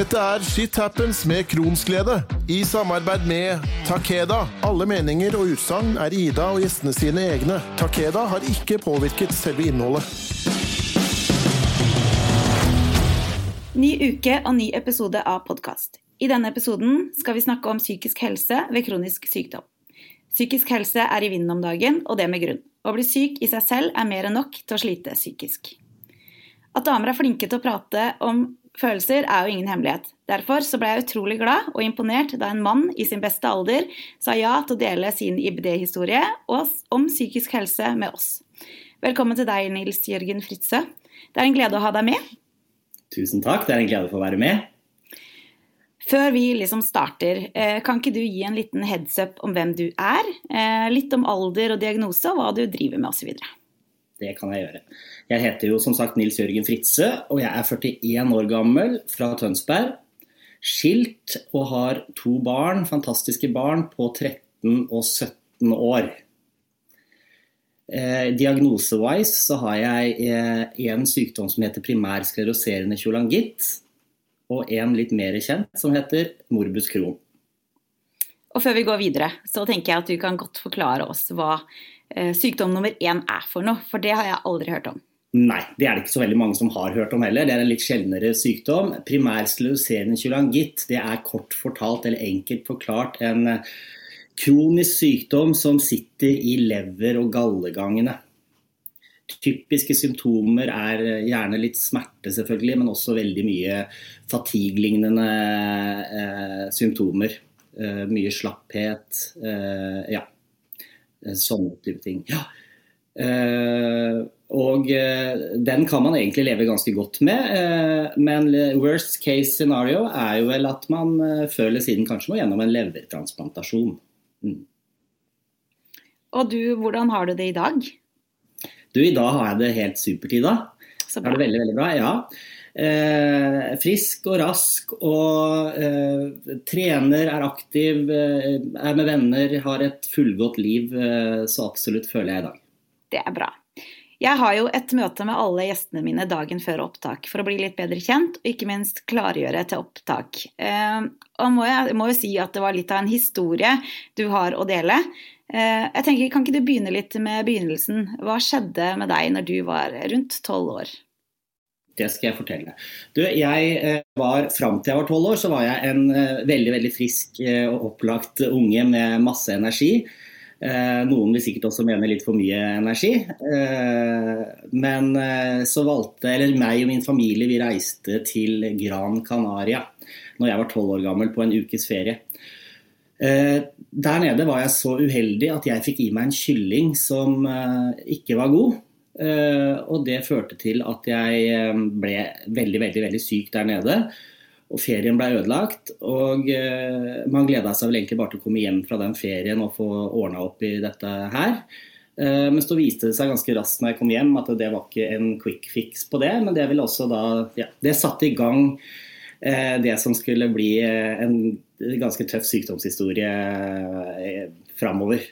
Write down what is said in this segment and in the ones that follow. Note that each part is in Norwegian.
Dette er Shit Happens med Kronsglede, i samarbeid med Takeda. Alle meninger og utsagn er Ida og gjestene sine egne. Takeda har ikke påvirket selve innholdet. Ny uke og ny episode av podkast. I denne episoden skal vi snakke om psykisk helse ved kronisk sykdom. Psykisk helse er i vinden om dagen, og det med grunn. Å bli syk i seg selv er mer enn nok til å slite psykisk. At damer er flinke til å prate om følelser er jo ingen hemmelighet. Derfor så ble jeg utrolig glad og imponert da en mann i sin beste alder sa ja til å dele sin IBD-historie om psykisk helse med oss. Velkommen til deg, Nils Jørgen Fritzøe. Det er en glede å ha deg med. Tusen takk, det er en glede for å være med. Før vi liksom starter, kan ikke du gi en liten heads up om hvem du er? Litt om alder og diagnose, og hva du driver med osv. Det kan jeg gjøre. Jeg heter jo som sagt Nils Jørgen Fritze, og jeg er 41 år gammel fra Tønsberg. Skilt og har to barn, fantastiske barn på 13 og 17 år. Eh, Diagnose-wise så har jeg eh, en sykdom som heter primær skleroserende kjolangitt, og en litt mer kjent som heter morbus Crohn. Og før vi går videre, så tenker jeg at du kan godt forklare oss hva eh, sykdom nummer én er for noe, for det har jeg aldri hørt om. Nei, det er det ikke så veldig mange som har hørt om heller. Det er en litt sjeldnere sykdom. Primær kjolangitt, det er kort fortalt eller enkelt forklart en kronisk sykdom som sitter i lever- og gallegangene. Typiske symptomer er gjerne litt smerte, selvfølgelig, men også veldig mye fatiglignende eh, symptomer. Eh, mye slapphet. Eh, ja. Sånne type ting. Ja. og den kan man egentlig leve ganske godt med. men worst case scenario er jo vel at man før eller siden kanskje må gjennom en levertransplantasjon. Mm. Og du, hvordan har du det i dag? Du, I dag har jeg det helt supert, Ida. Så bra. Er det veldig, veldig bra, ja. Eh, frisk og rask og eh, trener, er aktiv, eh, er med venner, har et fullgodt liv. Eh, så absolutt føler jeg i dag. Det er bra. Jeg har jo et møte med alle gjestene mine dagen før opptak for å bli litt bedre kjent, og ikke minst klargjøre til opptak. Eh, og må jeg må jo si at det var litt av en historie du har å dele. Eh, jeg tenker, Kan ikke du begynne litt med begynnelsen? Hva skjedde med deg når du var rundt tolv år? Det skal jeg fortelle. Du, jeg var, Fram til jeg var tolv år, så var jeg en veldig veldig frisk og opplagt unge med masse energi. Noen vil sikkert også mene litt for mye energi. Men så valgte eller meg og min familie vi reiste til Gran Canaria når jeg var tolv år gammel på en ukes ferie. Der nede var jeg så uheldig at jeg fikk i meg en kylling som ikke var god. Og det førte til at jeg ble veldig, veldig, veldig syk der nede. Og ferien ble ødelagt. Og man gleda seg vel egentlig bare til å komme hjem fra den ferien og få ordna opp i dette her. Men så viste det seg ganske raskt når jeg kom hjem at det var ikke en quick fix på det. Men det ville også da ja, Det satte i gang det som skulle bli en ganske tøff sykdomshistorie framover.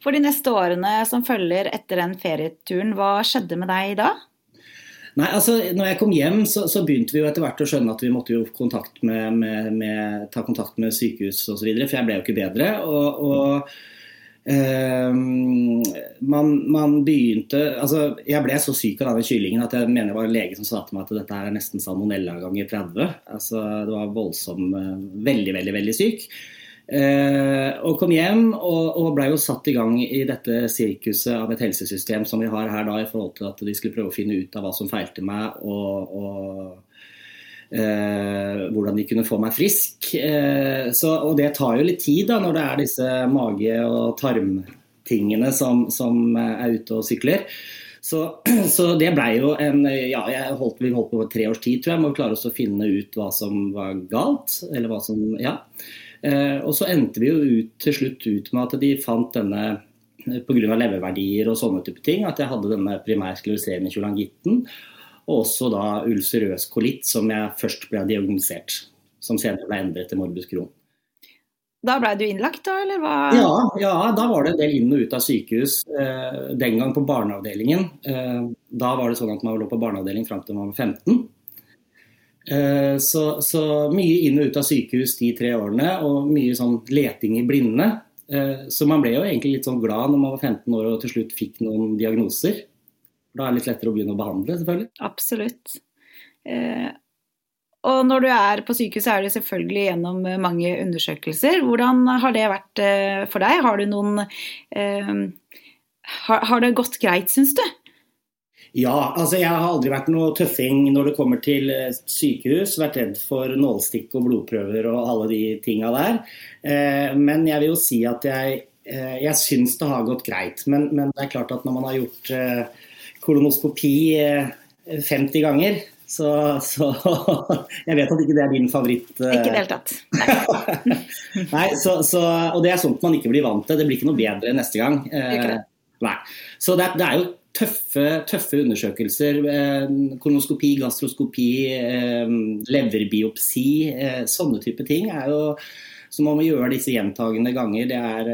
For de neste årene som følger etter den ferieturen, hva skjedde med deg da? Nei, altså, når jeg kom hjem, så, så, begynte vi jo etter hvert å skjønne at vi måtte jo kontakt med, med, med, ta kontakt med sykehus osv., for jeg ble jo ikke bedre. Og, og eh, man, man, begynte altså, Jeg ble så syk av denne kyllingen at jeg mener det var en lege som sa til meg at dette er nesten salmonella ganger 30. Altså, det var voldsom, veldig, veldig, veldig syk. Eh, og kom hjem og, og blei jo satt i gang i dette sirkuset av et helsesystem som vi har her da, i forhold til at de skulle prøve å finne ut av hva som feilte meg og, og eh, hvordan de kunne få meg frisk. Eh, så, og det tar jo litt tid da når det er disse mage- og tarmtingene som, som er ute og sykler. Så, så, det blei jo en Ja, holdt, vi holdt på tre års tid, tror jeg, med å klare oss å finne ut hva som var galt. Eller hva som Ja. Eh, og så endte vi jo ut, til slutt ut med at de fant denne pga. leververdier og sånne type ting, at jeg hadde denne primærskleroserende kjolangitten. Og også da ulcerøs kolitt, som jeg først ble diagnosert. Som senere ble endret til morbus Crohn. Da ble du innlagt, da, eller hva? Ja, ja, da var det en del inn og ut av sykehus. Eh, den gang på barneavdelingen. Eh, da var det sånn at man lå på barneavdeling fram til man var 15. Eh, så, så, mye inn og ut av sykehus de tre årene, og mye sånn leting i blinde. Eh, så man ble jo egentlig litt sånn glad når man var 15 år og til slutt fikk noen diagnoser. Da er det litt lettere å begynne å behandle, selvfølgelig. Absolutt. Eh, og når du er på sykehus, er det selvfølgelig gjennom mange undersøkelser. Hvordan har det vært for deg? Har, noen, eh, har, har det gått greit, syns du? Ja, altså jeg har aldri vært noe tøffing når det kommer til eh, sykehus. Vært redd for nålstikk og blodprøver og alle de tinga der. Eh, men jeg vil jo si at jeg, eh, jeg syns det har gått greit. Men, men, det er klart at når man har gjort kolonoskopi 50 ganger, så, så, jeg vet at ikke det er din favoritt. Ikke i det hele tatt. Nei. nei så, så, og det er sånt man ikke blir vant til. Det blir ikke noe bedre neste gang. Uh, nei. Så det, det, er jo tøffe, tøffe undersøkelser. Uh, kolonoskopi, gastroskopi, leverbiopsi. sånne type ting er jo som man må gjøre disse gjentagende ganger. Det er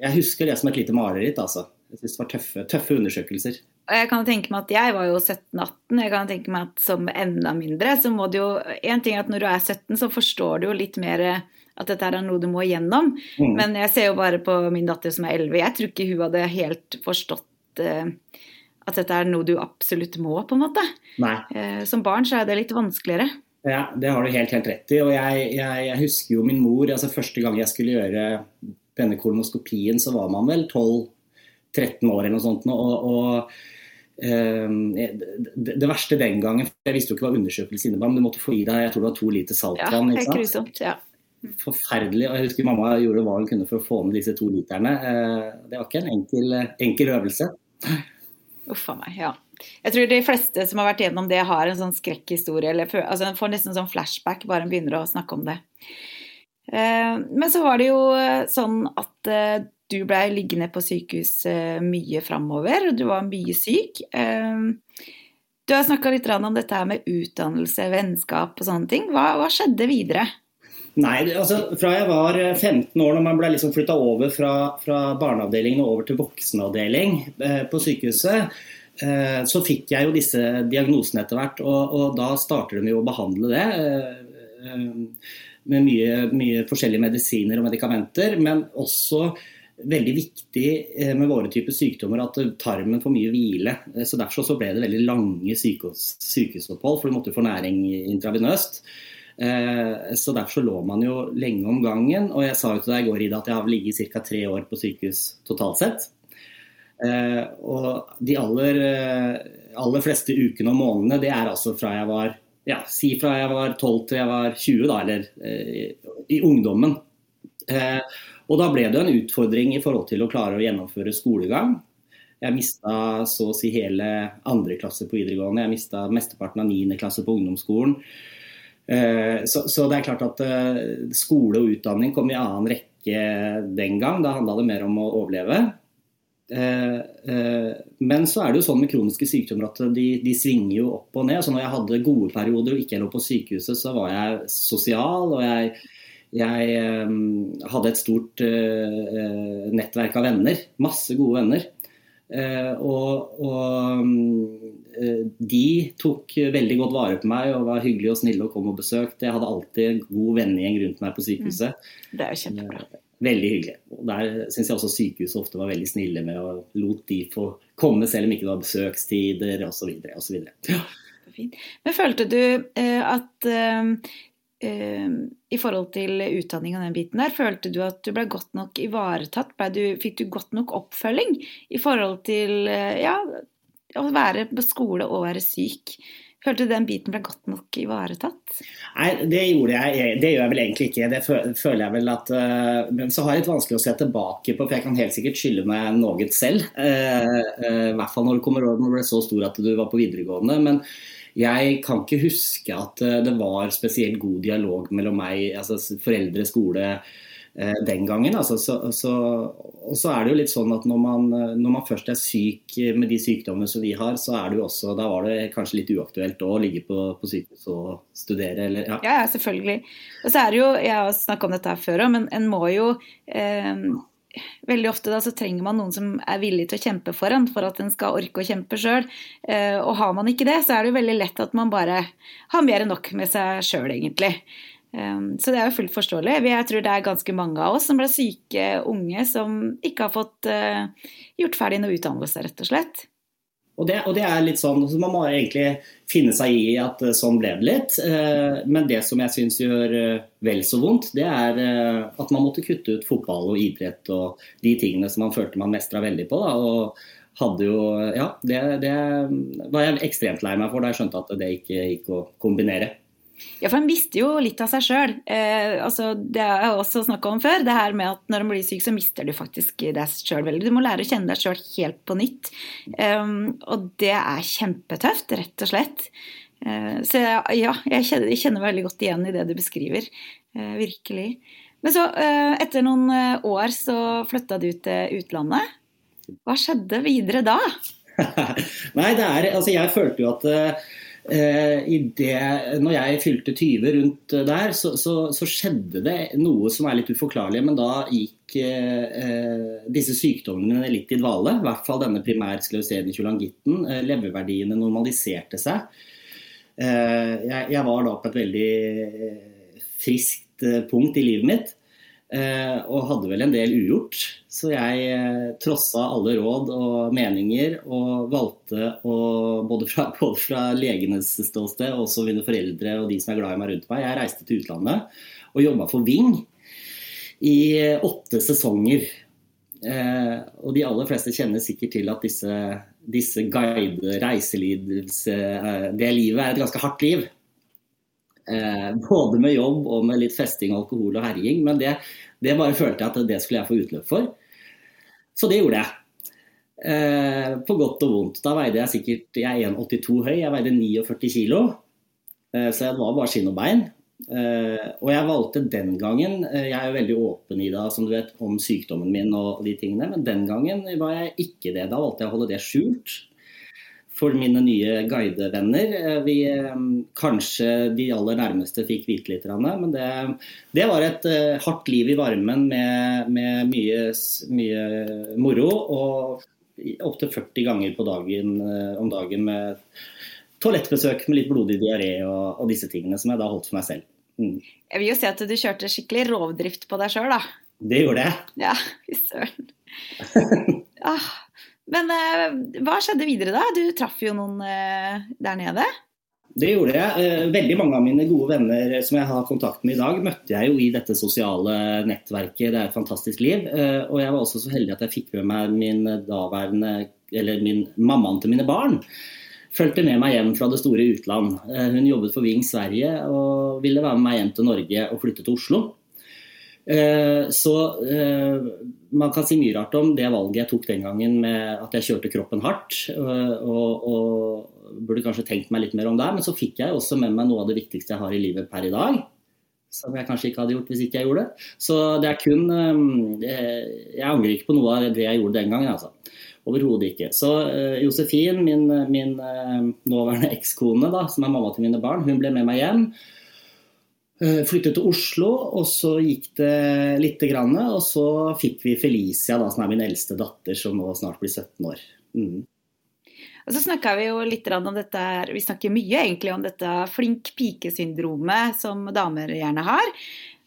Jeg husker det som et lite mareritt, altså. Jeg synes det var tøffe, tøffe undersøkelser. Og jeg kan tenke meg at jeg var jo 17-18. Jeg kan tenke meg at som enda mindre, så må du jo En ting er at når du er 17, så forstår du jo litt mer at dette er noe du må igjennom. Mm. Men jeg ser jo bare på min datter som er 11. Jeg tror ikke hun hadde helt forstått uh, at dette er noe du absolutt må, på en måte. Uh, som barn så er det litt vanskeligere. Ja, det har du helt, helt rett i. Og jeg, jeg, jeg husker jo min mor. altså Første gang jeg skulle gjøre denne kolonoskopien, så var man vel 12-13 år eller noe sånt. Og, og Ehm, det, verste den gangen, jeg visste jo ikke hva undersøkelse innebar, men du måtte få i deg jeg tror det var to liter saltvann. Ja, helt grusomt, ja. Forferdelig. og Jeg husker mamma gjorde hva hun kunne for å få ned disse to literne. Eh, det var ikke en enkel, enkel øvelse. Uff a meg, ja. Jeg tror de fleste som har vært gjennom det, har en sånn skrekkhistorie. eller altså, får nesten sånn flashback bare en begynner å snakke om det. Eh, men så var det jo sånn at eh, du blei liggende på sykehus eh, mye framover, du var mye syk. Du har snakka litt om dette her med utdannelse, vennskap og sånne ting. Hva, hva skjedde videre? Nei, altså Fra jeg var 15 eh, år, når man ble liksom flytta over fra, fra barneavdelingen og over til voksenavdeling eh, på sykehuset, eh, så fikk jeg jo disse diagnosene etter hvert. Og, og, da starter de jo å behandle det. Eh, eh, med mye, mye forskjellige medisiner og medikamenter, men også veldig viktig eh, med våre typer sykdommer at tarmen får mye hvile. Så Derfor så ble det veldig lange sykehusopphold, for du måtte få næring intravenøst. Eh, så Derfor så lå man jo lenge om gangen. Og jeg sa jo til deg i går Ida, at jeg har ligget ca. tre år på sykehus totalt sett. Og de aller, aller fleste ukene og månedene, det er altså fra jeg var ja, si fra jeg var 12 til jeg var 20, da, eller i ungdommen. Og da ble det en utfordring i forhold til å klare å gjennomføre skolegang. Jeg mista så å si hele andre klasse på videregående, jeg mista mesteparten av niende klasse på ungdomsskolen. Eh, så, så, det er klart at eh, skole og utdanning kom i annen rekke den gang. Da handla det mer om å overleve. Eh, men så er det jo sånn med kroniske sykdommer at de, de svinger jo opp og ned. Så når jeg hadde gode perioder og ikke lå på sykehuset, så var jeg sosial. og jeg jeg ehm, hadde et stort uh, nettverk av venner. Masse gode venner. Uh, og, og uh, de tok veldig godt vare på meg og var hyggelige og snille og kom og besøkte. Jeg hadde alltid en god vennegjeng rundt meg på sykehuset. Mm. Det er jo kjempebra. Veldig hyggelig. Og Der syns jeg også sykehuset ofte var veldig snille med og lot de få komme selv om ikke det var besøkstider osv. osv. Ja. Men følte du at Ehm, i forhold til utdanning og den biten der, følte du at du ble godt nok ivaretatt? Du, fikk du godt nok oppfølging i forhold til eh, ja, å være på skole og være syk? Følte du den biten ble godt nok ivaretatt? Nei, det gjorde jeg. Det gjør jeg vel egentlig ikke. Det føler jeg vel at uh, Men så har jeg litt vanskelig å se tilbake på, for jeg kan helt sikkert skylde meg noe selv. Uh, uh, I hvert fall når du kommer over når du ble så stor at du var på videregående. men jeg kan ikke huske at eh, det var spesielt god dialog mellom meg, altså foreldre, skole, eh, den gangen. Altså, så, så, og så er det jo litt sånn at når man, når man, først er syk med de sykdommene som vi har, så er det jo også Da var det kanskje litt uaktuelt å ligge på, på sykehus og studere, eller ja. ja. selvfølgelig. Og så er det jo Jeg har snakka om dette her før òg, men en må jo eh, veldig ofte da, så trenger man noen som er villig til å kjempe for en, for at en skal orke å kjempe sjøl. Eh, og har man ikke det, så er det jo veldig lett at man bare har mer enn nok med seg sjøl, egentlig. Så det er jo fullt forståelig. Jeg tror det er ganske mange av oss som ble syke unge som ikke har fått eh, gjort ferdig noe utdannelse, rett og slett. Og det, og det, er litt sånn, så Man må egentlig finne seg i at eh, sånn ble det litt. Eh, men det som jeg syns gjør vel så vondt, det er at man måtte kutte ut fotball og idrett og de tingene som man følte man mestra veldig på. Da, og hadde jo, ja, det, det var jeg ekstremt lei meg for da jeg skjønte at det ikke gikk å kombinere. Ja, for en mister jo litt av seg sjøl. Eh, altså, det har jeg også snakka om før. Det her med at når en blir syk, så mister du faktisk deg sjøl veldig. Du må lære å kjenne deg sjøl helt på nytt. Um, og det er kjempetøft, rett og slett. Uh, så ja, jeg kjenner, jeg kjenner, veldig godt igjen i det du beskriver. Uh, virkelig. Men så, uh, etter noen år, så flytta du til utlandet. Hva skjedde videre da? Nei, det er Altså, jeg følte jo at det, når jeg fylte 20 rundt der, så, så, så, skjedde det noe som er litt uforklarlig. Men da gikk eh, disse sykdommene litt i dvale. I hvert fall denne primærskleroseden eh, leververdiene normaliserte seg. Eh, jeg, jeg, var da på et veldig eh, friskt eh, punkt i livet mitt. Eh, og hadde vel en del ugjort. Så jeg eh, trossa alle råd og meninger og valgte å, både fra, både fra legenes ståsted og også mine foreldre og de som er glad i meg rundt meg, jeg reiste til utlandet og jobba for Ving i åtte sesonger. Eh, og de aller fleste kjenner sikkert til at disse, disse guide reiselivs... Eh, det livet er et ganske hardt liv. Eh, både med jobb og med litt festing, alkohol og herjing. Men det, det, bare følte jeg at det skulle jeg få utløp for. Så det gjorde jeg. Eh, på godt og vondt. Da veide jeg sikkert Jeg er 1,82 høy, jeg veide 49 kilo. Eh, så jeg var bare skinn og bein. Eh, og jeg valgte den gangen eh, Jeg er jo veldig åpen i det som du vet, om sykdommen min og de tingene, men den gangen var jeg ikke det. Da valgte jeg å holde det skjult for mine nye guidevenner. Eh, vi, eh, kanskje de aller nærmeste fikk vite litt, men det, det var et eh, hardt liv i varmen med, med mye, mye, moro. Og opptil 40 ganger på dagen, om dagen med toalettbesøk med litt blodig diaré og, og, disse tingene, som jeg da holdt for meg selv. Mm. Jeg vil jo si at du kjørte skikkelig rovdrift på deg sjøl, da. Det gjorde jeg. Ja, fy søren. ah, men eh, hva skjedde videre da? Du traff jo noen eh, der nede? Det gjorde jeg. Eh, veldig mange av mine gode venner som jeg har kontakt med i dag, møtte jeg jo i dette sosiale nettverket. Det er et fantastisk liv. Og jeg var også så heldig at jeg fikk med meg min daværende, eller min mammaen til mine barn. Fulgte med meg hjem fra det store utland. Hun jobbet for Ving Sverige og ville være med meg hjem til Norge og flytte til Oslo. Eh, så eh, man kan si mye rart om det valget jeg tok den gangen med at jeg kjørte kroppen hardt. Eh, og, og burde kanskje tenkt meg litt mer om det. Men så fikk jeg også med meg noe av det viktigste jeg har i livet per i dag. Som jeg kanskje ikke hadde gjort hvis ikke jeg gjorde det. Så det er kun Jeg angrer ikke på noe av det jeg gjorde den gangen, altså. Overhodet ikke. Så Josefin, min, min nåværende ekskone, som er mamma til mine barn, hun ble med meg hjem. Eh, flyttet til Oslo, og så gikk det lite grann. Og så fikk vi Felicia, da, som er min eldste datter, som nå snart blir 17 år. Mm. Og så snakka vi jo litt om dette, vi snakker mye egentlig om dette flink pike-syndromet som damer gjerne har.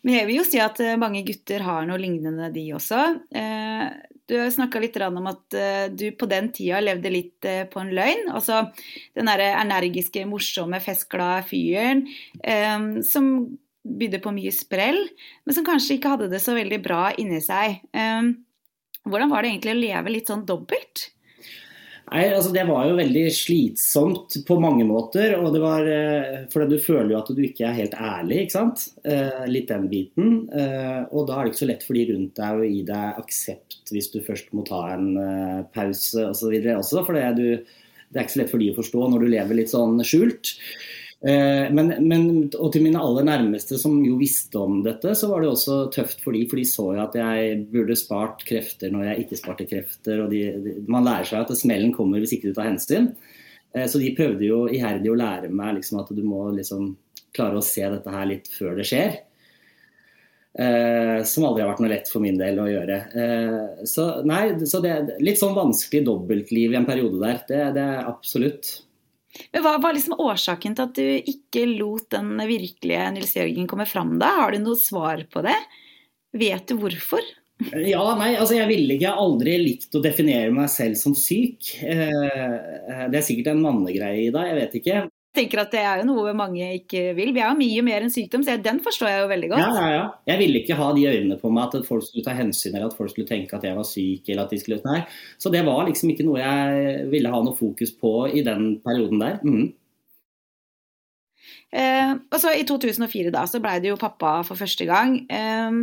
Men jeg vil jo si at eh, mange gutter har noe lignende, de også. Eh, du har snakka litt om at du på den tida levde litt på en løgn. Altså den derre energiske, morsomme, festglade fyren som bydde på mye sprell, men som kanskje ikke hadde det så veldig bra inni seg. Ehm, hvordan var det egentlig å leve litt sånn dobbelt? Nei, altså Det var jo veldig slitsomt på mange måter. og det var, eh, For du føler jo at du ikke er helt ærlig, ikke sant. Eh, litt den biten. Eh, og da er det ikke så lett for de rundt deg å gi deg aksept hvis du først må ta en pause osv. også. For det, er ikke så lett for de å forstå når du lever litt sånn skjult. Eh, men, men, og til mine aller nærmeste som jo visste om dette, så var det også tøft for de, for de så jo at jeg burde spart krefter når jeg ikke sparte krefter. og de, de, Man lærer seg at smellen kommer hvis ikke du tar hensyn. Eh, så de prøvde jo iherdig å lære meg liksom, at du må liksom klare å se dette her litt før det skjer. Eh, som aldri har vært noe lett for min del å gjøre. Eh, så nei, så det litt sånn vanskelig dobbeltliv i en periode der. Det, det er absolutt. Men Hva var liksom årsaken til at du ikke lot den virkelige Nils Jørgen komme fram da? Har du noe svar på det? Vet du hvorfor? Ja, nei, altså jeg ville ikke, aldri likt å definere meg selv som syk. Eh, det er sikkert en mannegreie i deg, jeg vet ikke tenker at det er jo noe mange ikke vil. Vi er jo mye mer enn sykdom, så den forstår jeg jo veldig godt. Ja, ja, ja. Jeg ville ikke ha de øynene på meg at folk skulle ta hensyn, eller at folk skulle tenke at jeg var syk. eller at de skulle... Nei. Så det var liksom ikke noe jeg ville ha noe fokus på i den perioden der. Mm. Eh, og så I 2004 da, så ble du jo pappa for første gang. Eh,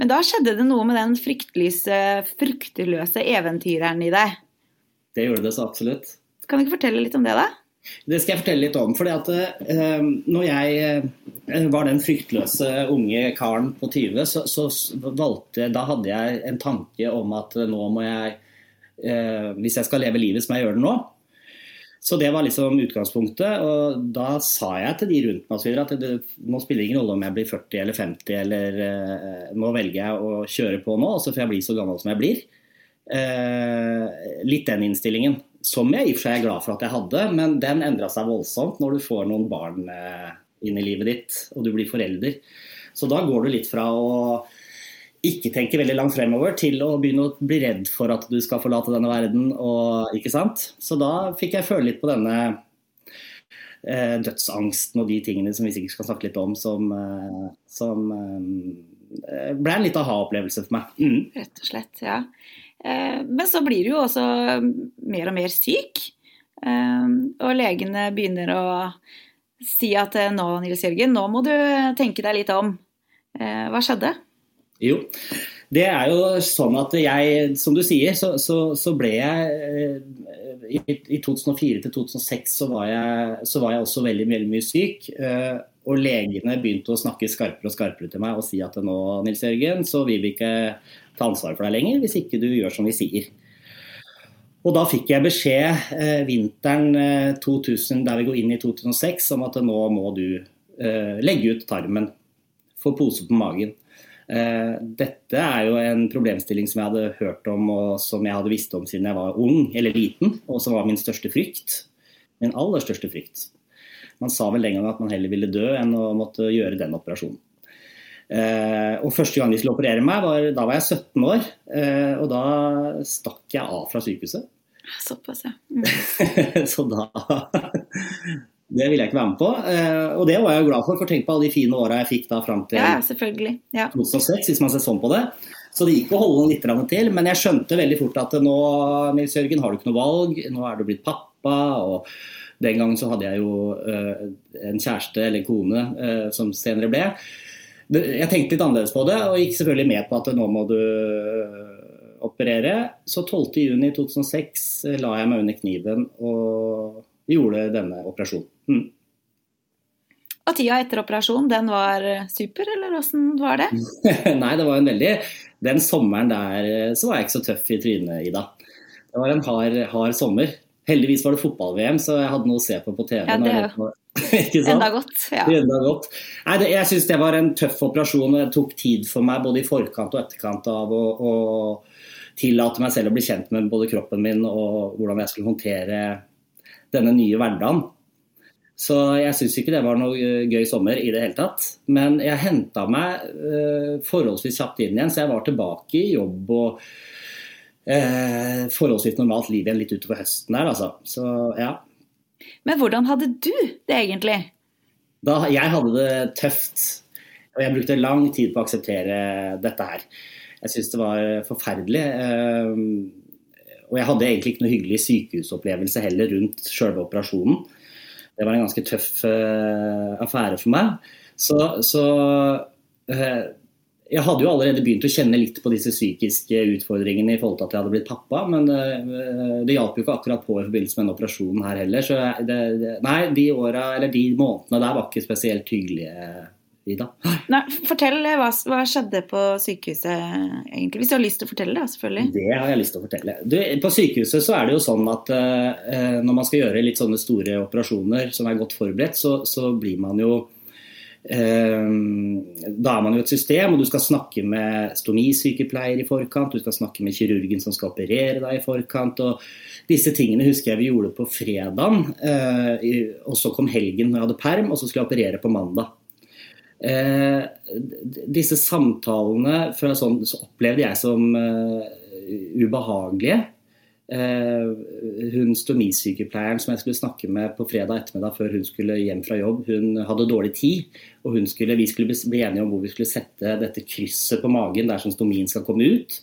men da skjedde det noe med den frykteløse eventyreren i deg. Det gjorde det så absolutt. Kan du ikke fortelle litt om det, da? Det skal jeg fortelle litt om. fordi at eh, når jeg eh, var den fryktløse unge karen på 20, så, så valgte Da hadde jeg en tanke om at nå må jeg eh, Hvis jeg skal leve livet som jeg gjør det nå Så det var liksom utgangspunktet. Og da sa jeg til de rundt meg at det, nå spiller ingen rolle om jeg blir 40 eller 50 eller eh, Nå velger jeg å kjøre på nå, og så får jeg bli så gammel som jeg blir. Eh, litt den innstillingen. Som jeg i og for seg er glad for at jeg hadde, men den endra seg voldsomt når du får noen barn eh, inn i livet ditt og du blir forelder. Så da går du litt fra å ikke tenke veldig langt fremover til å begynne å bli redd for at du skal forlate denne verden. Og, ikke sant? Så da fikk jeg føle litt på denne eh, dødsangsten og de tingene som vi sikkert skal snakke litt om, som, eh, som eh, ble en litt aha-opplevelse for meg. Mm. Rett og slett, ja. Eh, men så blir du jo også mer og mer syk. Eh, og legene begynner å si at eh, nå, Nils Jørgen, nå må du tenke deg litt om. Hva skjedde? Jo, det er jo sånn at jeg, som du sier, så, så, så ble jeg i, i 2004 til 2006 så var, jeg, så var jeg også veldig, veldig mye syk. Og legene begynte å snakke skarpere og skarpere til meg og si at nå, Nils Jørgen, så vil vi ikke ta ansvar for deg lenger hvis ikke du gjør som vi sier. Og da fikk jeg beskjed eh, vinteren eh, 2000, der vi går inn i 2006, om at nå må du eh, legge ut tarmen. Få pose på magen. Eh, dette er jo en problemstilling som jeg hadde hørt om og som jeg hadde visst om siden jeg var ung eller liten, og som var min største frykt. Min aller største frykt. Man sa vel den gangen at man heller ville dø enn å måtte gjøre den operasjonen. Eh, og Første gang de skulle operere meg, var, da var jeg 17 år. Eh, og da stakk jeg av fra sykehuset. Såpass, ja. Mm. så da Det ville jeg ikke være med på. Eh, og det var jeg jo glad for, for tenk på alle de fine åra jeg fikk da fram til ja, selvfølgelig. Ja. 2006, hvis man ser sånn på det. Så det gikk å holde litt til. Men jeg skjønte veldig fort at nå Nils Jørgen, har du ikke noe valg. Nå er du blitt pappa. og Den gangen så hadde jeg jo en kjæreste eller kone uh, som senere ble jeg tenkte litt annerledes på det, og gikk selvfølgelig med på at nå må du øh, operere. Så 12.6.2006 øh, la jeg meg under kniven og gjorde denne operasjonen. Mm. Og tida etter operasjonen, den var super, eller åssen var det? Nei, det var en veldig Den sommeren der øh, så var jeg ikke så tøff i trynet, Ida. Det var en hard, hard sommer. Heldigvis var det fotball-VM, så jeg hadde noe å se på på TV. Ja, det, Enda godt. Ja. Enda godt. Nei, det, jeg syns det var en tøff operasjon. Det tok tid for meg både i forkant og etterkant av å, å tillate meg selv å bli kjent med både kroppen min og hvordan jeg skulle håndtere denne nye hverdagen. Så jeg syns ikke det var noe gøy sommer i det hele tatt. Men jeg henta meg uh, forholdsvis kjapt inn igjen, så jeg var tilbake i jobb og uh, forholdsvis normalt liv igjen litt utover høsten her, altså. Så ja. Men hvordan hadde du det egentlig? Da, jeg hadde det tøft. Og jeg brukte lang tid på å akseptere dette her. Jeg syntes det var forferdelig. Eh, og jeg hadde egentlig ikke noe hyggelig sykehusopplevelse heller rundt sjølve operasjonen. Det var en ganske tøff eh, affære for meg. Så, så eh, jeg hadde jo allerede begynt å kjenne litt på disse psykiske utfordringene i forhold til at jeg hadde blitt pappa, men det, eh, det hjalp jo ikke akkurat på i forbindelse med den operasjonen her heller. Så det, det, nei, de åra, eller de månedene der var ikke spesielt hyggelige. Ida. Nei, fortell hva, hva, skjedde på sykehuset egentlig, hvis du har lyst til å fortelle det, selvfølgelig. Det har jeg lyst til å fortelle. Du, på sykehuset så er det jo sånn at uh, når man skal gjøre litt sånne store operasjoner som er godt forberedt, så, så blir man jo Da er man jo et system, og du skal snakke med stomisykepleier i forkant, du skal snakke med kirurgen som skal operere deg i forkant. og Disse tingene husker jeg vi gjorde på fredagen, og så kom helgen når jeg hadde perm, og så skulle jeg operere på mandag. Disse samtalene sånn, så opplevde jeg som ubehagelige. Uh, hun stomisykepleieren som jeg skulle snakke med på fredag ettermiddag før hun skulle hjem fra jobb, hun hadde dårlig tid. Og skulle, vi skulle bli enige om hvor vi skulle sette dette krysset på magen der som stomien skal komme ut.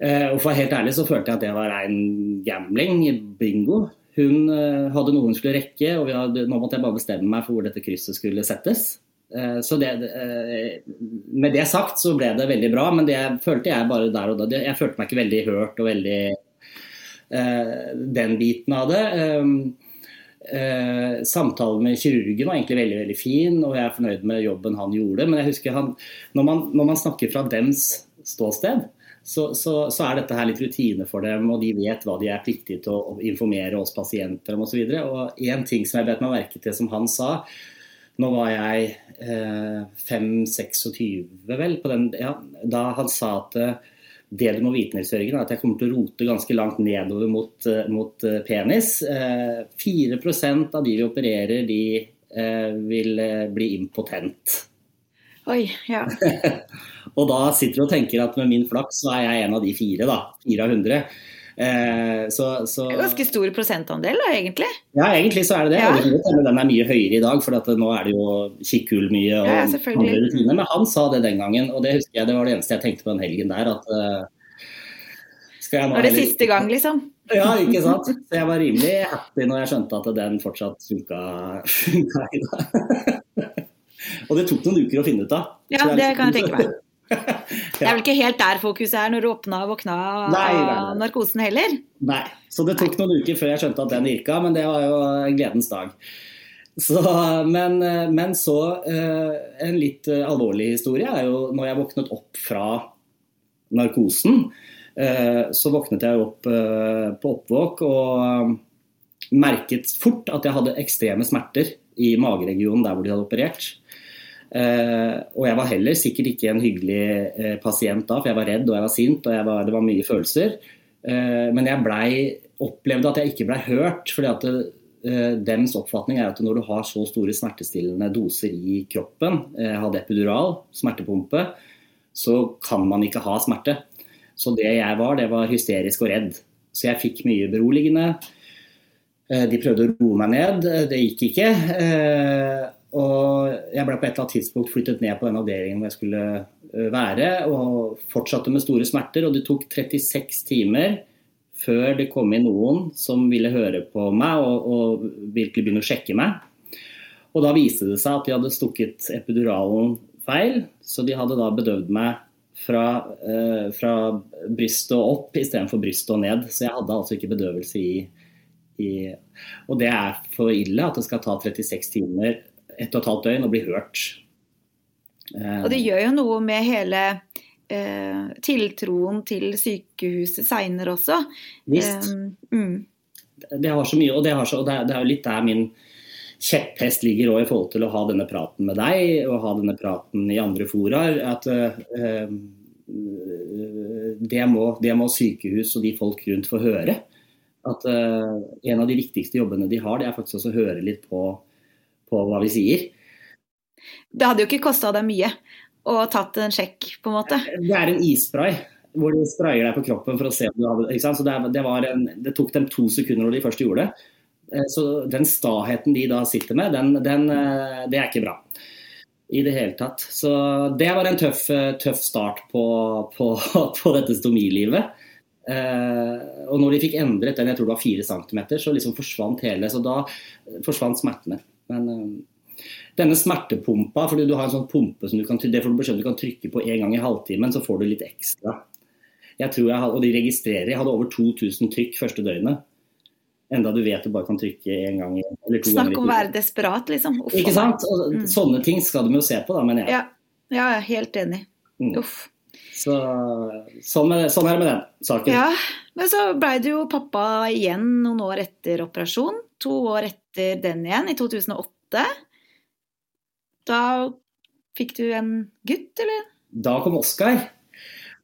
Uh, og for helt ærlig så følte jeg at det var en gambling, bingo. Hun uh, hadde noe hun skulle rekke, og hadde, nå måtte jeg bare bestemme meg for hvor dette krysset skulle settes. Så det, med det sagt så ble det veldig bra, men det følte jeg bare der og da. Jeg følte meg ikke veldig hørt og veldig Eh, den biten av det. Ehm, eh, samtalen med kirurgen var egentlig veldig veldig fin, og jeg er fornøyd med jobben han gjorde. Men jeg husker han, når, man, når man snakker fra dems ståsted, så, så, så, er dette her litt rutine for dem, og de vet hva de er pliktige til å informere oss pasienter om osv. En ting som jeg bet meg merke til som han sa, nå var jeg eh, 5-26 vel, den, ja, da han sa at eh, det du må vite, Nils Jørgen, er at jeg kommer til å rote ganske langt nedover mot, eh, mot eh, penis. Eh, 4 av de vi opererer, de vil bli impotent. Oi, ja. og da sitter du og tenker at med min flaks så er jeg en av de fire, da. Fire av 100 så, så, er ganske stor prosentandel, da, egentlig? Ja, egentlig så er det det. Ja. Den er mye høyere i dag, for nå er det jo kikkhull mye og ja, andre rutiner. Men han sa det den gangen, og det husker jeg det var det eneste jeg tenkte på den helgen der. at uh, skal Var det siste gang, liksom? Ja, ikke sant. Så jeg var rimelig happy når jeg skjønte at den fortsatt funka, og det tok noen uker å finne ut av. Ja, det kan jeg tenke meg. Det er vel ikke helt der fokuset er når du åpna og våkna av narkosen heller? Nei, så det tok noen uker før jeg skjønte at den virka, men det var jo en gledens dag. Så, men, men, så eh, En litt eh, alvorlig historie er jo når jeg våknet opp fra narkosen. Eh, så våknet jeg opp på oppvåk og merket fort at jeg hadde ekstreme smerter i mageregionen der hvor de hadde operert. Uh, og jeg var heller sikkert ikke en hyggelig uh, pasient da, for jeg var redd og jeg var sint og var, det var mye følelser. Uh, men jeg blei, opplevde at jeg ikke blei hørt. fordi at Dems oppfatning er at når du har så store smertestillende doser i kroppen, hadde epidural, smertepumpe, så kan man ikke ha smerte. Så det jeg var, det var hysterisk og redd. Så jeg fikk mye beroligende. De prøvde å roe meg ned, det gikk ikke. Og jeg ble på et eller annet tidspunkt flyttet ned på den avdelingen hvor jeg skulle øh, være, og fortsatte med store smerter. Og det tok 36 timer før det kom inn noen som ville høre på meg og, og virkelig begynne å sjekke meg. Og da viste det seg at de hadde stukket epiduralen feil, så de hadde da bedøvd meg fra, eh, fra brystet og opp istedenfor brystet og ned. Så jeg hadde altså ikke bedøvelse i, i Og det er for ille at det skal ta 36 timer ett og et halvt døgn og bli hørt. Og det gjør jo noe med hele eh, tiltroen til sykehuset seinere også. Visst. Eh, mm. Det har så mye, og det, så, og det, er, det er jo litt der min kjepphest ligger også i forhold til å ha denne praten med deg og ha denne praten i andre foraer. At uh, det, må, det, må, sykehus og de folk rundt få høre. At uh, en av de viktigste jobbene de har, det er faktisk også å høre litt på på hva vi sier. Det hadde jo ikke kosta deg mye å tatt en sjekk, på en måte? Det er en isspray hvor de sprayer deg på kroppen for å se om du hadde ikke sant? Så det, det, en, det, tok dem to sekunder når de først gjorde det. Eh, så den staheten de da sitter med, den, den, eh, det er ikke bra. I det hele tatt. Så det var en tøff, tøff start på, på, på dette stomilivet. Eh, og når de fikk endret den, jeg tror det var fire centimeter, så liksom forsvant hele. Så da forsvant smertene. Men uh, denne smertepumpa, fordi du har en sånn pumpe som du kan, det får du beskjed du kan trykke på en gang i halvtimen, så får du litt ekstra. Jeg tror jeg, og de registrerer. Jeg hadde over 2000 trykk første døgnet. Enda du vet du bare kan trykke én gang eller to Snakk om å være desperat, liksom. Uff, Ikke sant? Og, mm. Sånne ting skal de jo se på, da, mener jeg. Ja, ja helt enig. Mm. Uff. Så, sånn, med, sånn, er det med den saken. Ja, Men så blei du jo pappa igjen noen år etter operasjon. To år etter den igjen, i 2008. da fikk du en gutt, eller? Da kom Oskar.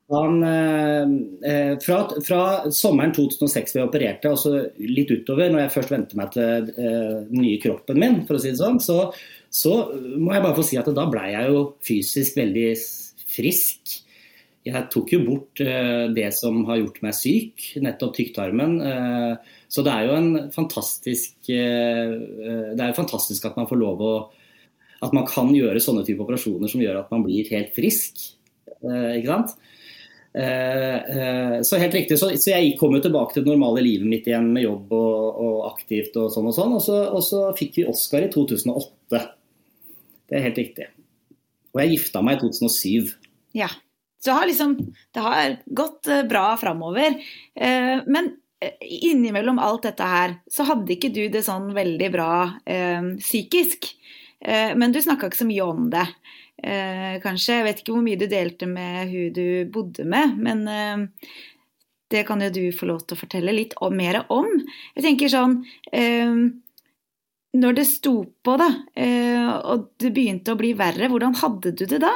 Han, eh, fra, fra, sommeren 2006 vi opererte, og så litt utover, når jeg først vendte meg til eh, den nye kroppen min, for å si det sånn, så, så må jeg bare få si at da blei jeg jo fysisk veldig frisk. Jeg tok jo bort eh, det som har gjort meg syk, nettopp tykktarmen. Eh, så det er jo en fantastisk eh, Det er jo fantastisk at man får lov å At man kan gjøre sånne type operasjoner som gjør at man blir helt frisk. Ikke sant? Så helt riktig, så, jeg kom jo tilbake til det normale livet mitt igjen med jobb og, og aktivt og sånn og sånn. Og så, og så, fikk vi Oscar i 2008. Det er helt riktig. Og jeg gifta meg i 2007. Ja. Så det har liksom Det har gått eh, bra framover. Men innimellom alt dette her, så hadde ikke du det sånn veldig bra psykisk. Men du snakka ikke så mye om det eh, kanskje. Jeg vet ikke hvor mye du delte med hun du bodde med, men eh, det kan jo du få lov til å fortelle litt mer om. Jeg tenker sånn eh, Når det sto på, da, eh, og det begynte å bli verre, hvordan hadde du det da?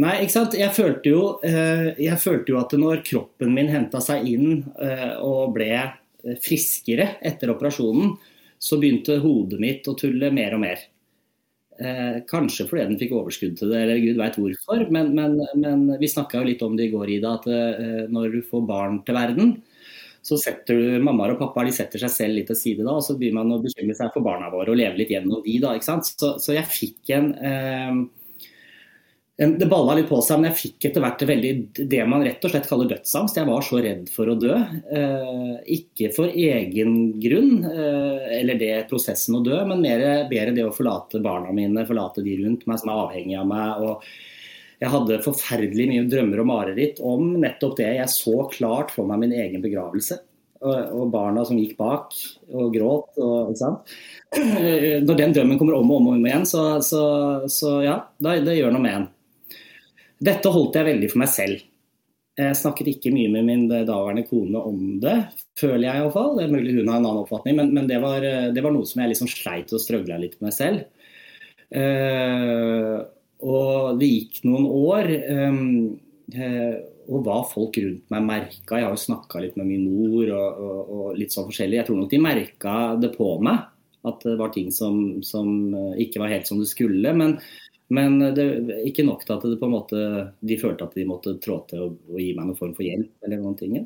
Nei, ikke sant. Jeg følte jo, eh, jeg følte jo at når kroppen min henta seg inn eh, og ble friskere etter operasjonen, så begynte hodet mitt å tulle mer og mer. Eh, kanskje fordi den fikk overskudd til det, eller gud veit hvorfor. Men, men, men vi snakka jo litt om det i går, Ida, at eh, når du får barn til verden, så setter du mammaer og pappaer de setter seg selv litt til side da, og så begynner man å bekymre seg for barna våre og leve litt gjennom de. da, ikke sant? Så, så jeg fikk en eh, det balla litt på seg, men jeg fikk etter hvert veldig, det man rett og slett kaller dødsangst. Jeg var så redd for å dø. Eh, ikke for egen grunn, eh, eller det prosessen å dø, men mer det å forlate barna mine, forlate de rundt meg som er avhengig av meg. og jeg hadde forferdelig mye drømmer og mareritt om nettopp det. Jeg så klart for meg min egen begravelse. Og, barna som gikk bak og gråt. Og, Når den drømmen kommer om og om, og om igjen, så, så, så ja, det, det gjør noe med en. Dette holdt jeg veldig for meg selv. Jeg snakket ikke mye med min daværende kone om det, føler jeg iallfall. Det er mulig hun har en annen oppfatning, men, men det, var, det, var, noe som jeg liksom sleit og strøgla litt med selv. Uh, og det gikk noen år, um, uh, og hva folk rundt meg merka Jeg har jo snakka litt med min mor og, og, og, litt sånn forskjellig. Jeg tror nok de merka det på meg, at det var ting som, som ikke var helt som det skulle. Men, men det, ikke nok til at det på en måte, de følte at de måtte trå til og, og gi meg noen form for hjelp. eller noen ting.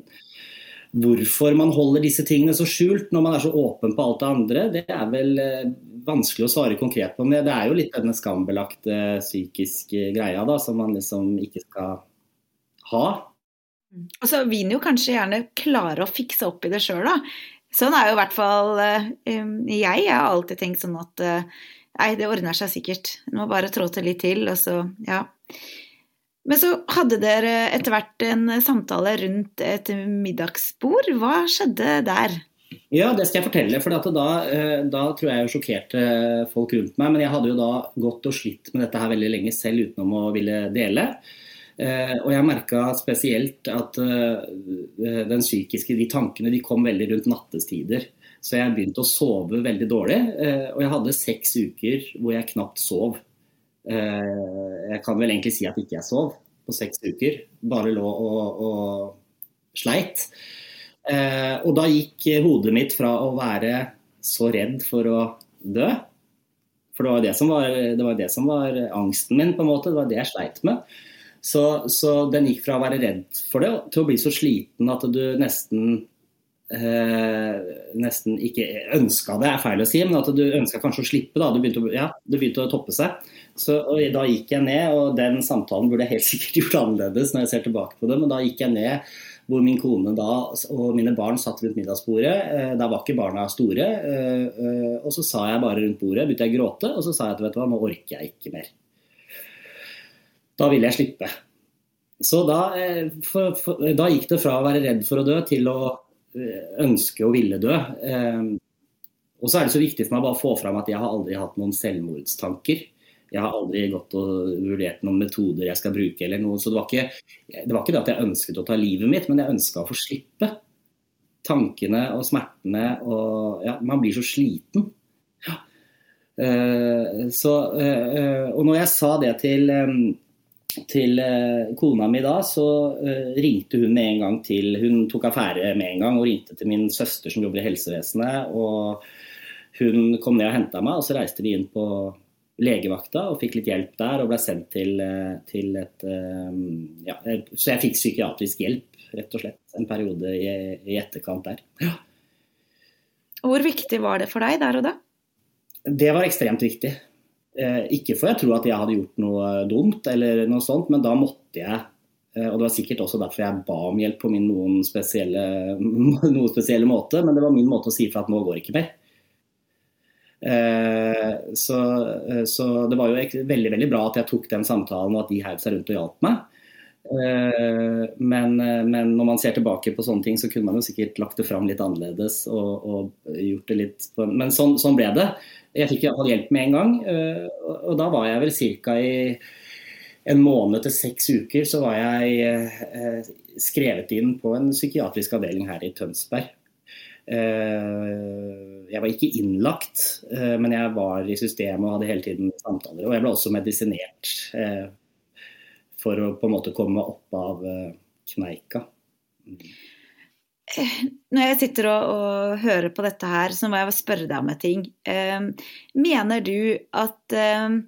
Hvorfor man holder disse tingene så skjult når man er så åpen på alt det andre, det er vel eh, vanskelig å svare konkret på. Men det er jo litt denne skambelagte psykiske greia da, som man liksom ikke skal ha. Og så vil en jo kanskje gjerne klare å fikse opp i det sjøl, da. Sånn er jo i hvert fall eh, jeg. Jeg har alltid tenkt sånn at eh, Nei, det ordner seg sikkert. Du må bare trå til litt til, og så Ja. Men så hadde dere etter hvert en samtale rundt et middagsbord. Hva skjedde der? Ja, det skal jeg fortelle. For da, eh, da, tror jeg jeg sjokkerte folk rundt meg. Men jeg hadde jo da gått og slitt med dette her veldig lenge selv utenom å ville dele. Eh, og jeg merka spesielt at eh, den psykiske, de tankene de kom veldig rundt nattestider. Så jeg begynte å sove veldig dårlig. Eh, og jeg hadde seks uker hvor jeg knapt sov. Eh, jeg kan vel egentlig si at ikke jeg sov på seks uker. Bare lå og, og sleit. Eh, og da gikk hodet mitt fra å være så redd for å dø For det var det var, det var, det som var angsten min, på en måte. Det var det jeg sleit med. Så, så den gikk fra å være redd for det til å bli så sliten at du nesten eh, nesten ikke ønska det, er feil å si, men at du ønska kanskje å slippe. da, Du begynte å, ja, begynte å toppe seg. Så Da gikk jeg ned, og den samtalen burde jeg helt sikkert gjort annerledes når jeg ser tilbake på det, men da gikk jeg ned hvor min kone da, og mine barn satt rundt middagsbordet. Eh, da var ikke barna store. Eh, eh, og så sa jeg bare rundt bordet, begynte jeg å gråte, og så sa jeg at vet du hva, nå orker jeg ikke mer. Da ville jeg slippe. Så da, for, for, da gikk det fra å være redd for å dø til å ønske å ville dø. Eh, og så er det så viktig for meg å få fram at jeg har aldri hatt noen selvmordstanker. Jeg har aldri gått og vurdert noen metoder jeg skal bruke eller noe. Så det var ikke det, var ikke det at jeg ønsket å ta livet mitt, men jeg ønska å få slippe. Tankene og smertene og Ja, man blir så sliten. Ja. Eh, så, eh, og når jeg sa det til, til kona mi da, så ringte hun med en gang til Hun tok affære med en gang og ringte til min søster som jobber i helsevesenet. og Hun kom ned og henta meg, og så reiste vi inn på legevakta og fikk litt hjelp der. Og ble sendt til, til et ja, Så jeg fikk psykiatrisk hjelp rett og slett. En periode i, i etterkant der. Ja. Hvor viktig var det for deg der og da? Det var ekstremt viktig. Eh, ikke for jeg tror at jeg hadde gjort noe dumt, eller noe sånt, men da måtte jeg. Eh, og Det var sikkert også derfor jeg ba om hjelp på min noen spesielle, noen spesielle måte. Men det var min måte å si fra at nå går det ikke mer. Eh, så, så, det var jo veldig veldig bra at jeg tok den samtalen og at de heiv seg rundt og hjalp meg. Eh, men, eh, men, når man ser tilbake på sånne ting, så kunne man jo sikkert lagt det fram litt annerledes. og, og gjort det litt på, Men sånn, sånn, ble det. Jeg fikk iallfall hjelp med en gang. Eh, og da var jeg vel ca. i en måned til seks uker så var jeg skrevet inn på en psykiatrisk avdeling her i Tønsberg. Jeg var ikke innlagt, men jeg var i systemet og hadde hele tiden samtaler. Og jeg ble også medisinert for å på en måte komme opp av eh, kneika. Eh, når jeg sitter og, og, hører på dette her, så må jeg spørre deg om en ting. Eh, mener du at eh,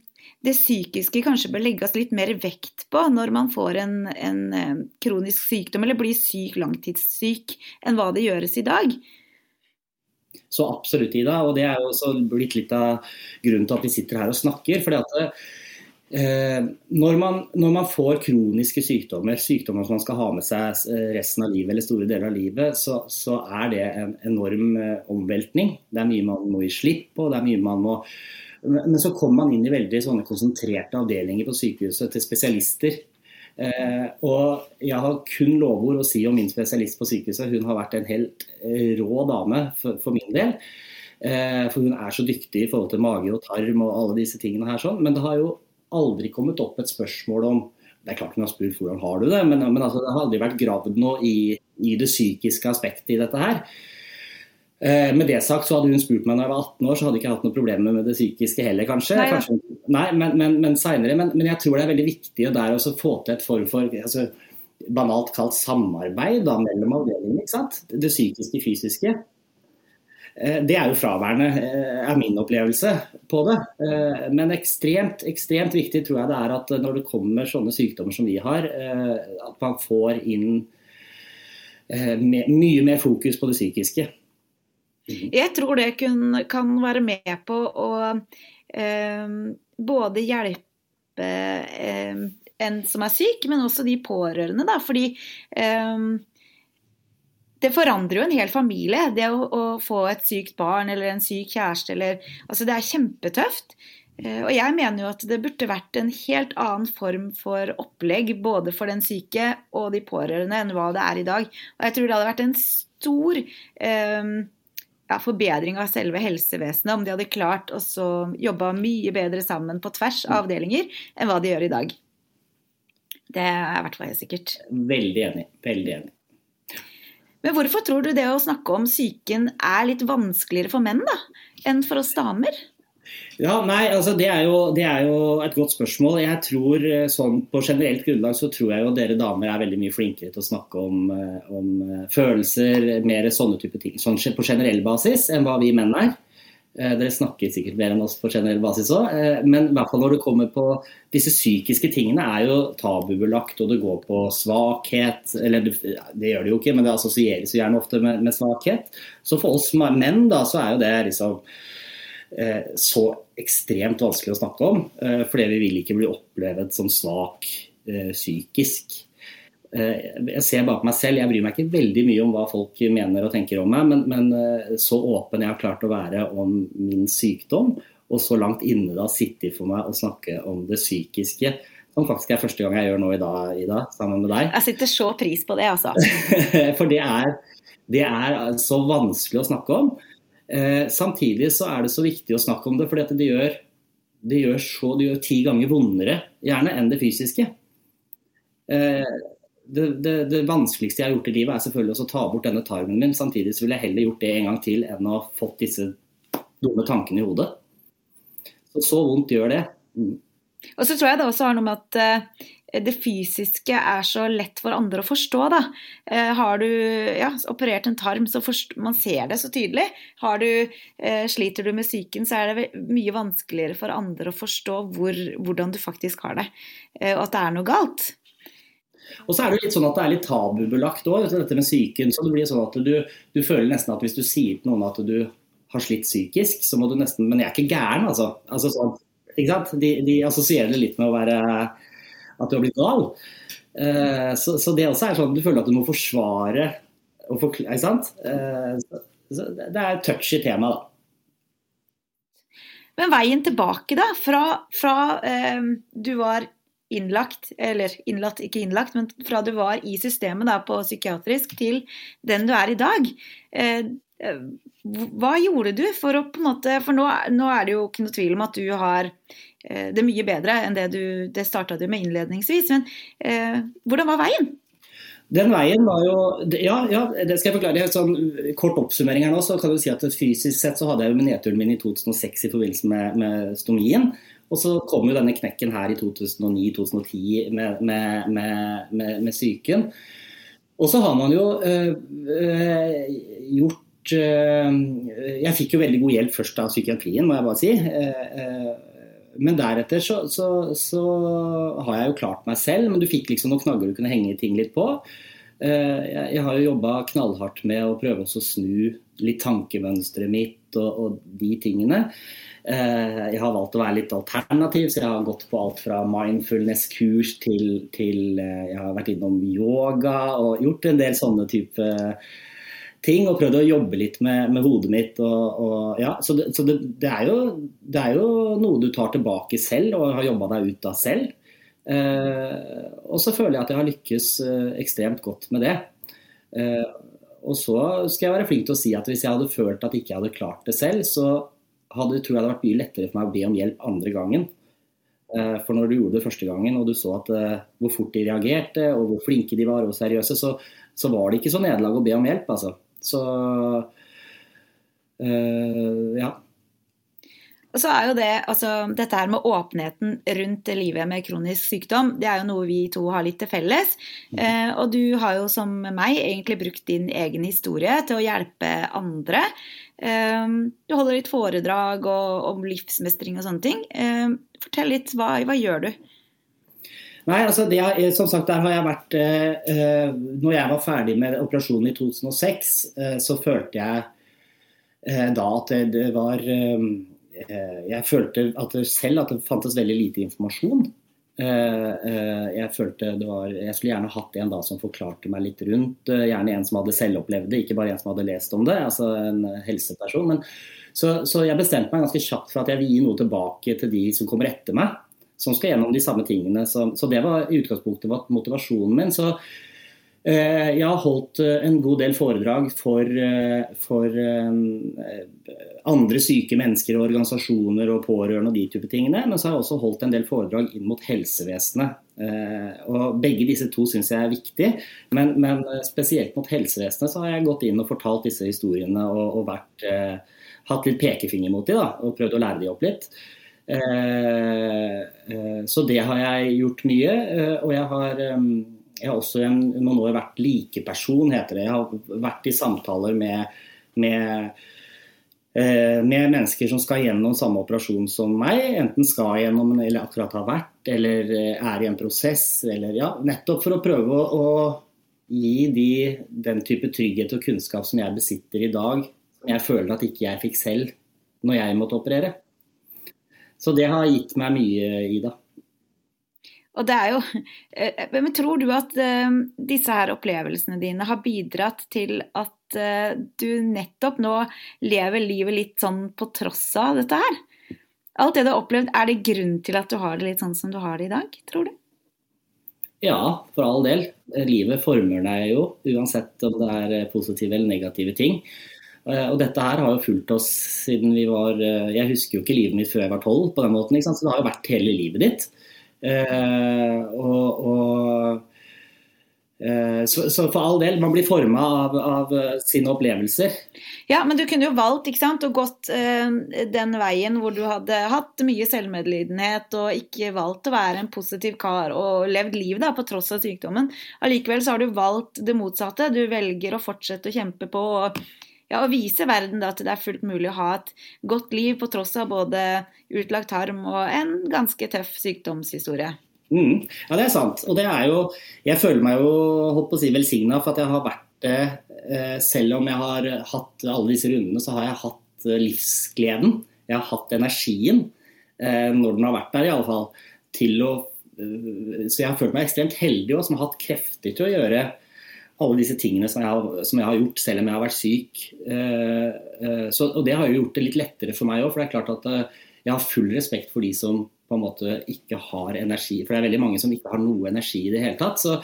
det psykiske kanskje bør legges litt mer vekt på når man får en, en kronisk sykdom eller blir syk, langtidssyk, enn hva det gjøres i dag? Så absolutt, Ida. Og det er jo også blitt litt av grunnen til at vi sitter her og snakker. fordi at når, man, når, man, får kroniske sykdommer, sykdommer som man skal ha med seg eh, resten av livet eller store deler av livet, så, så er det en enorm eh, omveltning. Det er mye man må gi slipp på. det er mye man må... Men så kommer man inn i veldig sånne konsentrerte avdelinger på sykehuset til spesialister. Eh, og jeg har kun lovord å si om min spesialist på sykehuset. Hun har vært en helt rå dame for, for min del. Eh, for hun er så dyktig i forhold til mage og tarm og alle disse tingene her sånn. Men det har jo aldri kommet opp et spørsmål om Det er klart hun har spurt hvordan har du det, men, men altså, det har aldri vært gravd noe i, i, det psykiske aspektet i dette her. Eh, med det sagt så hadde hun spurt meg når jeg var 18 år, så hadde jeg ikke hatt noe problemer med det psykiske heller, kanskje. Nei, kanskje, nei men, men, men seinere. Men, men, jeg tror det er veldig viktig der å få til et form for altså, banalt kalt samarbeid da, mellom avdelingene. Det psykiske, fysiske. Eh, det er jo fraværende, eh, er min opplevelse på det. Eh, men ekstremt, ekstremt viktig tror jeg det er at når det kommer sånne sykdommer som vi har, at man får inn mye mer fokus på det psykiske. Mhm. Jeg tror det kan være med på å både hjelpe en som er syk, men også de pårørende. Da. Fordi eh, det forandrer jo en hel familie. Det å, å, få et sykt barn eller en syk kjæreste eller Altså, det er kjempetøft. Eh, og jeg mener jo at det burde vært en helt annen form for opplegg både for den syke og de pårørende enn hva det er i dag. Og jeg tror det hadde vært en stor eh, ja, forbedring av selve helsevesenet om de hadde klart å jobbe mye bedre sammen på tvers av avdelinger enn hva de gjør i dag. Det er i hvert fall helt sikkert. Veldig enig. Veldig enig. Men hvorfor tror du det å snakke om psyken er litt vanskeligere for menn da, enn for oss damer? Ja, nei, altså det er, jo, det er, jo, et godt spørsmål. Jeg tror eh, sånn På generelt grunnlag så tror jeg jo dere damer er veldig mye flinkere til å snakke om, eh, om eh, følelser, mer sånne type ting sånn på generell basis enn hva vi menn er. Eh, dere snakker sikkert mer enn oss på generell basis òg, eh, men i hvert fall når det kommer på disse psykiske tingene, er jo tabubelagt, og det går på svakhet. Eller det, gjør det jo ikke, men det assosieres jo gjerne ofte med, med svakhet. Så for oss menn, da, så er jo det liksom eh, så ekstremt vanskelig å snakke om. Fordi vi vil ikke bli opplevd som svak psykisk. Eh, jeg ser bak meg selv, jeg bryr meg ikke veldig mye om hva folk mener og tenker om meg, men, men eh, så åpen jeg har klart å være om min sykdom, og så langt inne da sitte for meg å snakke om det psykiske, som faktisk er første gang jeg gjør nå i dag, Ida, sammen med deg. Jeg sitter så pris på det, altså. for det er, det er, så vanskelig å snakke om. Eh, samtidig så er det så viktig å snakke om det, for det gjør, det gjør, så, det gjør ti ganger vondere gjerne enn det fysiske. Eh, det, det, det, vanskeligste jeg har gjort i livet, er selvfølgelig å ta bort denne tarmen min. Samtidig så ville jeg heller gjort det en gang til enn å ha fått disse dumme tankene i hodet. så vondt gjør det. Mm. Og så tror jeg det også har noe med at uh, det fysiske er så lett for andre å forstå. Da. Uh, har du ja, operert en tarm, så man ser det så tydelig. Du, uh, sliter du med psyken, så er det mye vanskeligere for andre å forstå hvor, hvordan du faktisk har det, og at det er noe galt. Og så er det litt sånn at det er litt tabubelagt òg, dette med psyken. Så det blir sånn at du, du, føler nesten at hvis du sier til noen at du har slitt psykisk, så må du nesten Men jeg er ikke gæren, altså. altså sånn, ikke sant? De, de, assosierer det litt med å være at du har blitt gal. Uh, så, så, det også er sånn at du føler at du må forsvare og forklare, ikke sant? Uh, så, det er et touchy tema, da. Men veien tilbake, da, fra, fra uh, du var innlagt, eller innlatt, ikke innlagt, men fra du var i systemet da, på psykiatrisk til den du er i dag. Eh, eh, hva gjorde du for å på en måte For nå, nå, er det jo ikke noe tvil om at du har eh, det mye bedre enn det du Det starta med innledningsvis, men hvordan var veien? Den veien var jo Ja, ja det skal jeg forklare. Sånn, kort oppsummering her nå, så kan du si at fysisk sett så hadde jeg jo nedturen min i 2006 i forbindelse med, med stomien. Og så kom jo denne knekken her i 2009-2010 med, med, med, med, psyken. Og så har man jo øh, gjort øh, Jeg fikk jo veldig god hjelp først av psykiatrien, må jeg bare si. men deretter så, så, så, har jeg jo klart meg selv, men du fikk liksom noen knagger du kunne henge ting litt på. Jeg har jo jobba knallhardt med å prøve å snu litt tankemønsteret mitt og, og de tingene. Eh, jeg har valgt å være litt alternativ, så jeg har gått på alt fra mindfulness-kurs til, til eh, Jeg har vært innom yoga og gjort en del sånne type ting. Og prøvd å jobbe litt med, med hodet mitt. Og, og, ja, så det, så det, det, er jo, det, er jo, noe du tar tilbake selv og har jobba deg ut av selv. Eh, og så føler jeg at jeg har lykkes ekstremt godt med det. Og så skal jeg være flink til å si at hvis jeg hadde følt at ikke jeg hadde klart det selv, så hadde, tror jeg det vært mye lettere for meg å be om hjelp andre gangen. Eh, for når du gjorde det første gangen og du så at, uh, hvor fort de reagerte og hvor flinke de var og seriøse, så, så var det ikke så nederlag å be om hjelp. Altså. Så øh, ja. Og så er jo det, altså, Dette her med åpenheten rundt livet med kronisk sykdom, det er jo noe vi to har litt til felles. Mm. Eh, og du har jo som meg egentlig brukt din egen historie til å hjelpe andre. Eh, du holder litt foredrag og, om livsmestring og sånne ting. Eh, fortell litt, hva, hva gjør du? Nei, altså det, som sagt, der har jeg vært eh, eh, Når jeg var ferdig med operasjonen i 2006, eh, så følte jeg eh, da at det, var Eh, jeg følte at selv at det fantes veldig lite informasjon. Eh, eh, jeg følte det var, jeg skulle gjerne hatt en da som forklarte meg litt rundt. Gjerne en som hadde selvopplevd det, ikke bare en som hadde lest om det. altså en helseperson. Men, så, så, jeg bestemte meg ganske kjapt for at jeg vil gi noe tilbake til de som kommer etter meg. Som skal gjennom de samme tingene. Så, så det var i utgangspunktet motivasjonen min. Så Eh, jeg har holdt eh, en god del foredrag for, eh, for andre syke mennesker, og organisasjoner og pårørende og de type tingene. Men så har jeg også holdt en del foredrag inn mot helsevesenet. Og begge disse to syns jeg er viktig, men, men, spesielt mot helsevesenet så har jeg gått inn og fortalt disse historiene og, og vært, hatt litt pekefinger mot dem og prøvd å lære dem opp litt. Så det har jeg gjort mye. Og jeg har jeg har også en, noen år vært likeperson, heter det. Jeg har vært i samtaler med, med, eh, med mennesker som skal gjennom samme operasjon som meg. Enten skal gjennom, eller akkurat har vært, eller eh, er i en prosess. Eller, ja, nettopp for å prøve å, å gi de den type trygghet og kunnskap som jeg besitter i dag, som jeg føler at ikke jeg fikk selv når jeg måtte operere. Så det har gitt meg mye, Ida. Og det er jo, eh, men Tror du at eh, disse her opplevelsene dine har bidratt til at eh, du nettopp nå lever livet litt sånn på tross av dette her? Alt det du har opplevd, er det grunn til at du har det litt sånn som du har det i dag, tror du? Ja, for all del. Livet former deg jo, uansett om det er positive eller negative ting. Og dette her har jo fulgt oss siden vi var Jeg husker jo ikke livet mitt før jeg var tolv på den måten, så det har jo vært hele livet ditt. Eh, og, og Eh, så, så, for all del, man blir forma av, av, eh, sine opplevelser. Ja, men du kunne jo valgt ikke sant, og gått eh, den veien hvor du hadde hatt mye selvmedlidenhet og ikke valgt å være en positiv kar og levd liv da, på tross av sykdommen. Allikevel så har du valgt det motsatte. Du velger å fortsette å kjempe på og, ja, og vise verden da, at det er fullt mulig å ha et godt liv på tross av både utlagt tarm og en ganske tøff sykdomshistorie. Mm. Ja, det er sant. Og det er jo Jeg føler meg jo holdt på å si velsigna for at jeg har vært det. Eh, selv om jeg har hatt alle disse rundene, så har jeg hatt eh, livsgleden. Jeg har hatt energien, eh, når den har vært der i alle fall, til å Så jeg har følt meg ekstremt heldig og som har hatt krefter til å gjøre alle disse tingene som jeg, har, som jeg har gjort selv om jeg har vært syk. Så, og det har jo gjort det litt lettere for meg òg, for det er klart at jeg har full respekt for de som på en måte ikke har energi. For det er veldig mange som ikke har noe energi i det hele tatt. Så,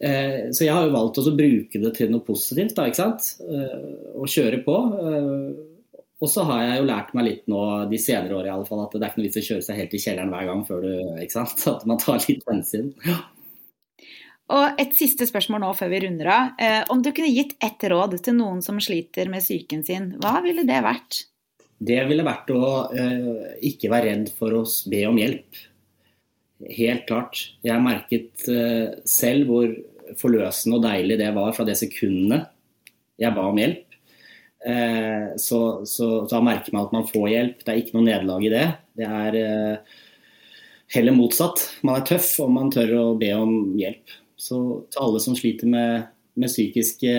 eh, så jeg har jo valgt å bruke det til noe positivt, da, ikke sant. Eh, og kjøre på. Eh, og så har jeg jo lært meg litt nå de senere år i alle fall, at det er ikke noe vits å kjøre seg helt i kjelleren hver gang før du ikke sant? At man tar litt hensyn. Og et siste spørsmål nå før vi runder av. Eh, om du kunne gitt ett råd til noen som sliter med psyken sin, hva ville det vært? det ville vært å eh, ikke være redd for å be om hjelp. Helt klart. Jeg merket eh, selv hvor forløsende og deilig det var fra det sekundet jeg ba om hjelp. Eh, så, så, så merker man at man får hjelp. Det er ikke noe nederlag i det. Det er heller motsatt. Man er tøff om man tør å be om hjelp. Så til alle som sliter med, med psykiske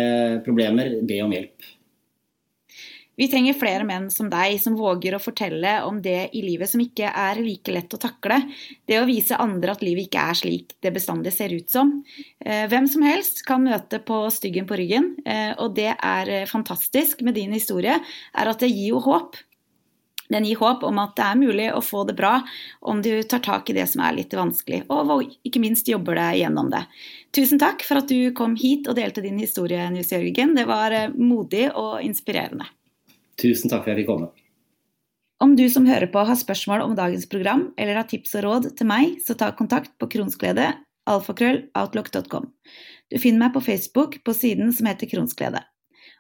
problemer, be om hjelp. Vi trenger flere menn som deg, som våger å fortelle om det i livet som ikke er like lett å takle. Det å vise andre at livet ikke er slik det bestandig ser ut som. Eh, hvem som helst kan møte på styggen på ryggen, eh, og det er eh, fantastisk med din historie, er at det gir jo håp. Den gir håp om at det er mulig å få det bra om du tar tak i det som er litt vanskelig, og ikke minst jobber deg gjennom det. Tusen takk for at du kom hit og delte din historie, Nils Jørgen. Det var modig og inspirerende. Tusen takk for at jeg fikk komme. Om du som hører på har spørsmål om dagens program eller har tips og råd til meg, så ta kontakt på kronsglede alfakrølloutlook.com. Du finner meg på Facebook på siden som heter Kronsglede.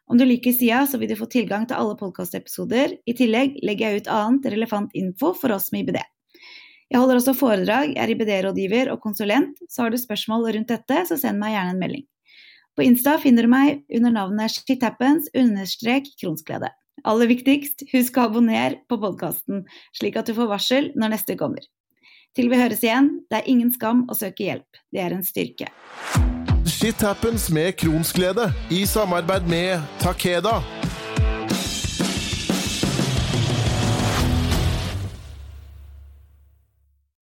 Om du liker sida, så vil du få tilgang til alle podkastepisoder. I tillegg legger jeg ut annet relevant info for oss med IBD. Jeg holder også foredrag, er IBD-rådgiver og konsulent, så har du spørsmål rundt dette, så send meg gjerne en melding. På Insta finner du meg under navnet shithappens-kronsglede. Aller viktigst, husk å abonnere på podkasten, slik at du får varsel når neste kommer. Til vi høres igjen, det er ingen skam å søke hjelp. Det er en styrke. Shit happens med Kronsglede i samarbeid med Takeda.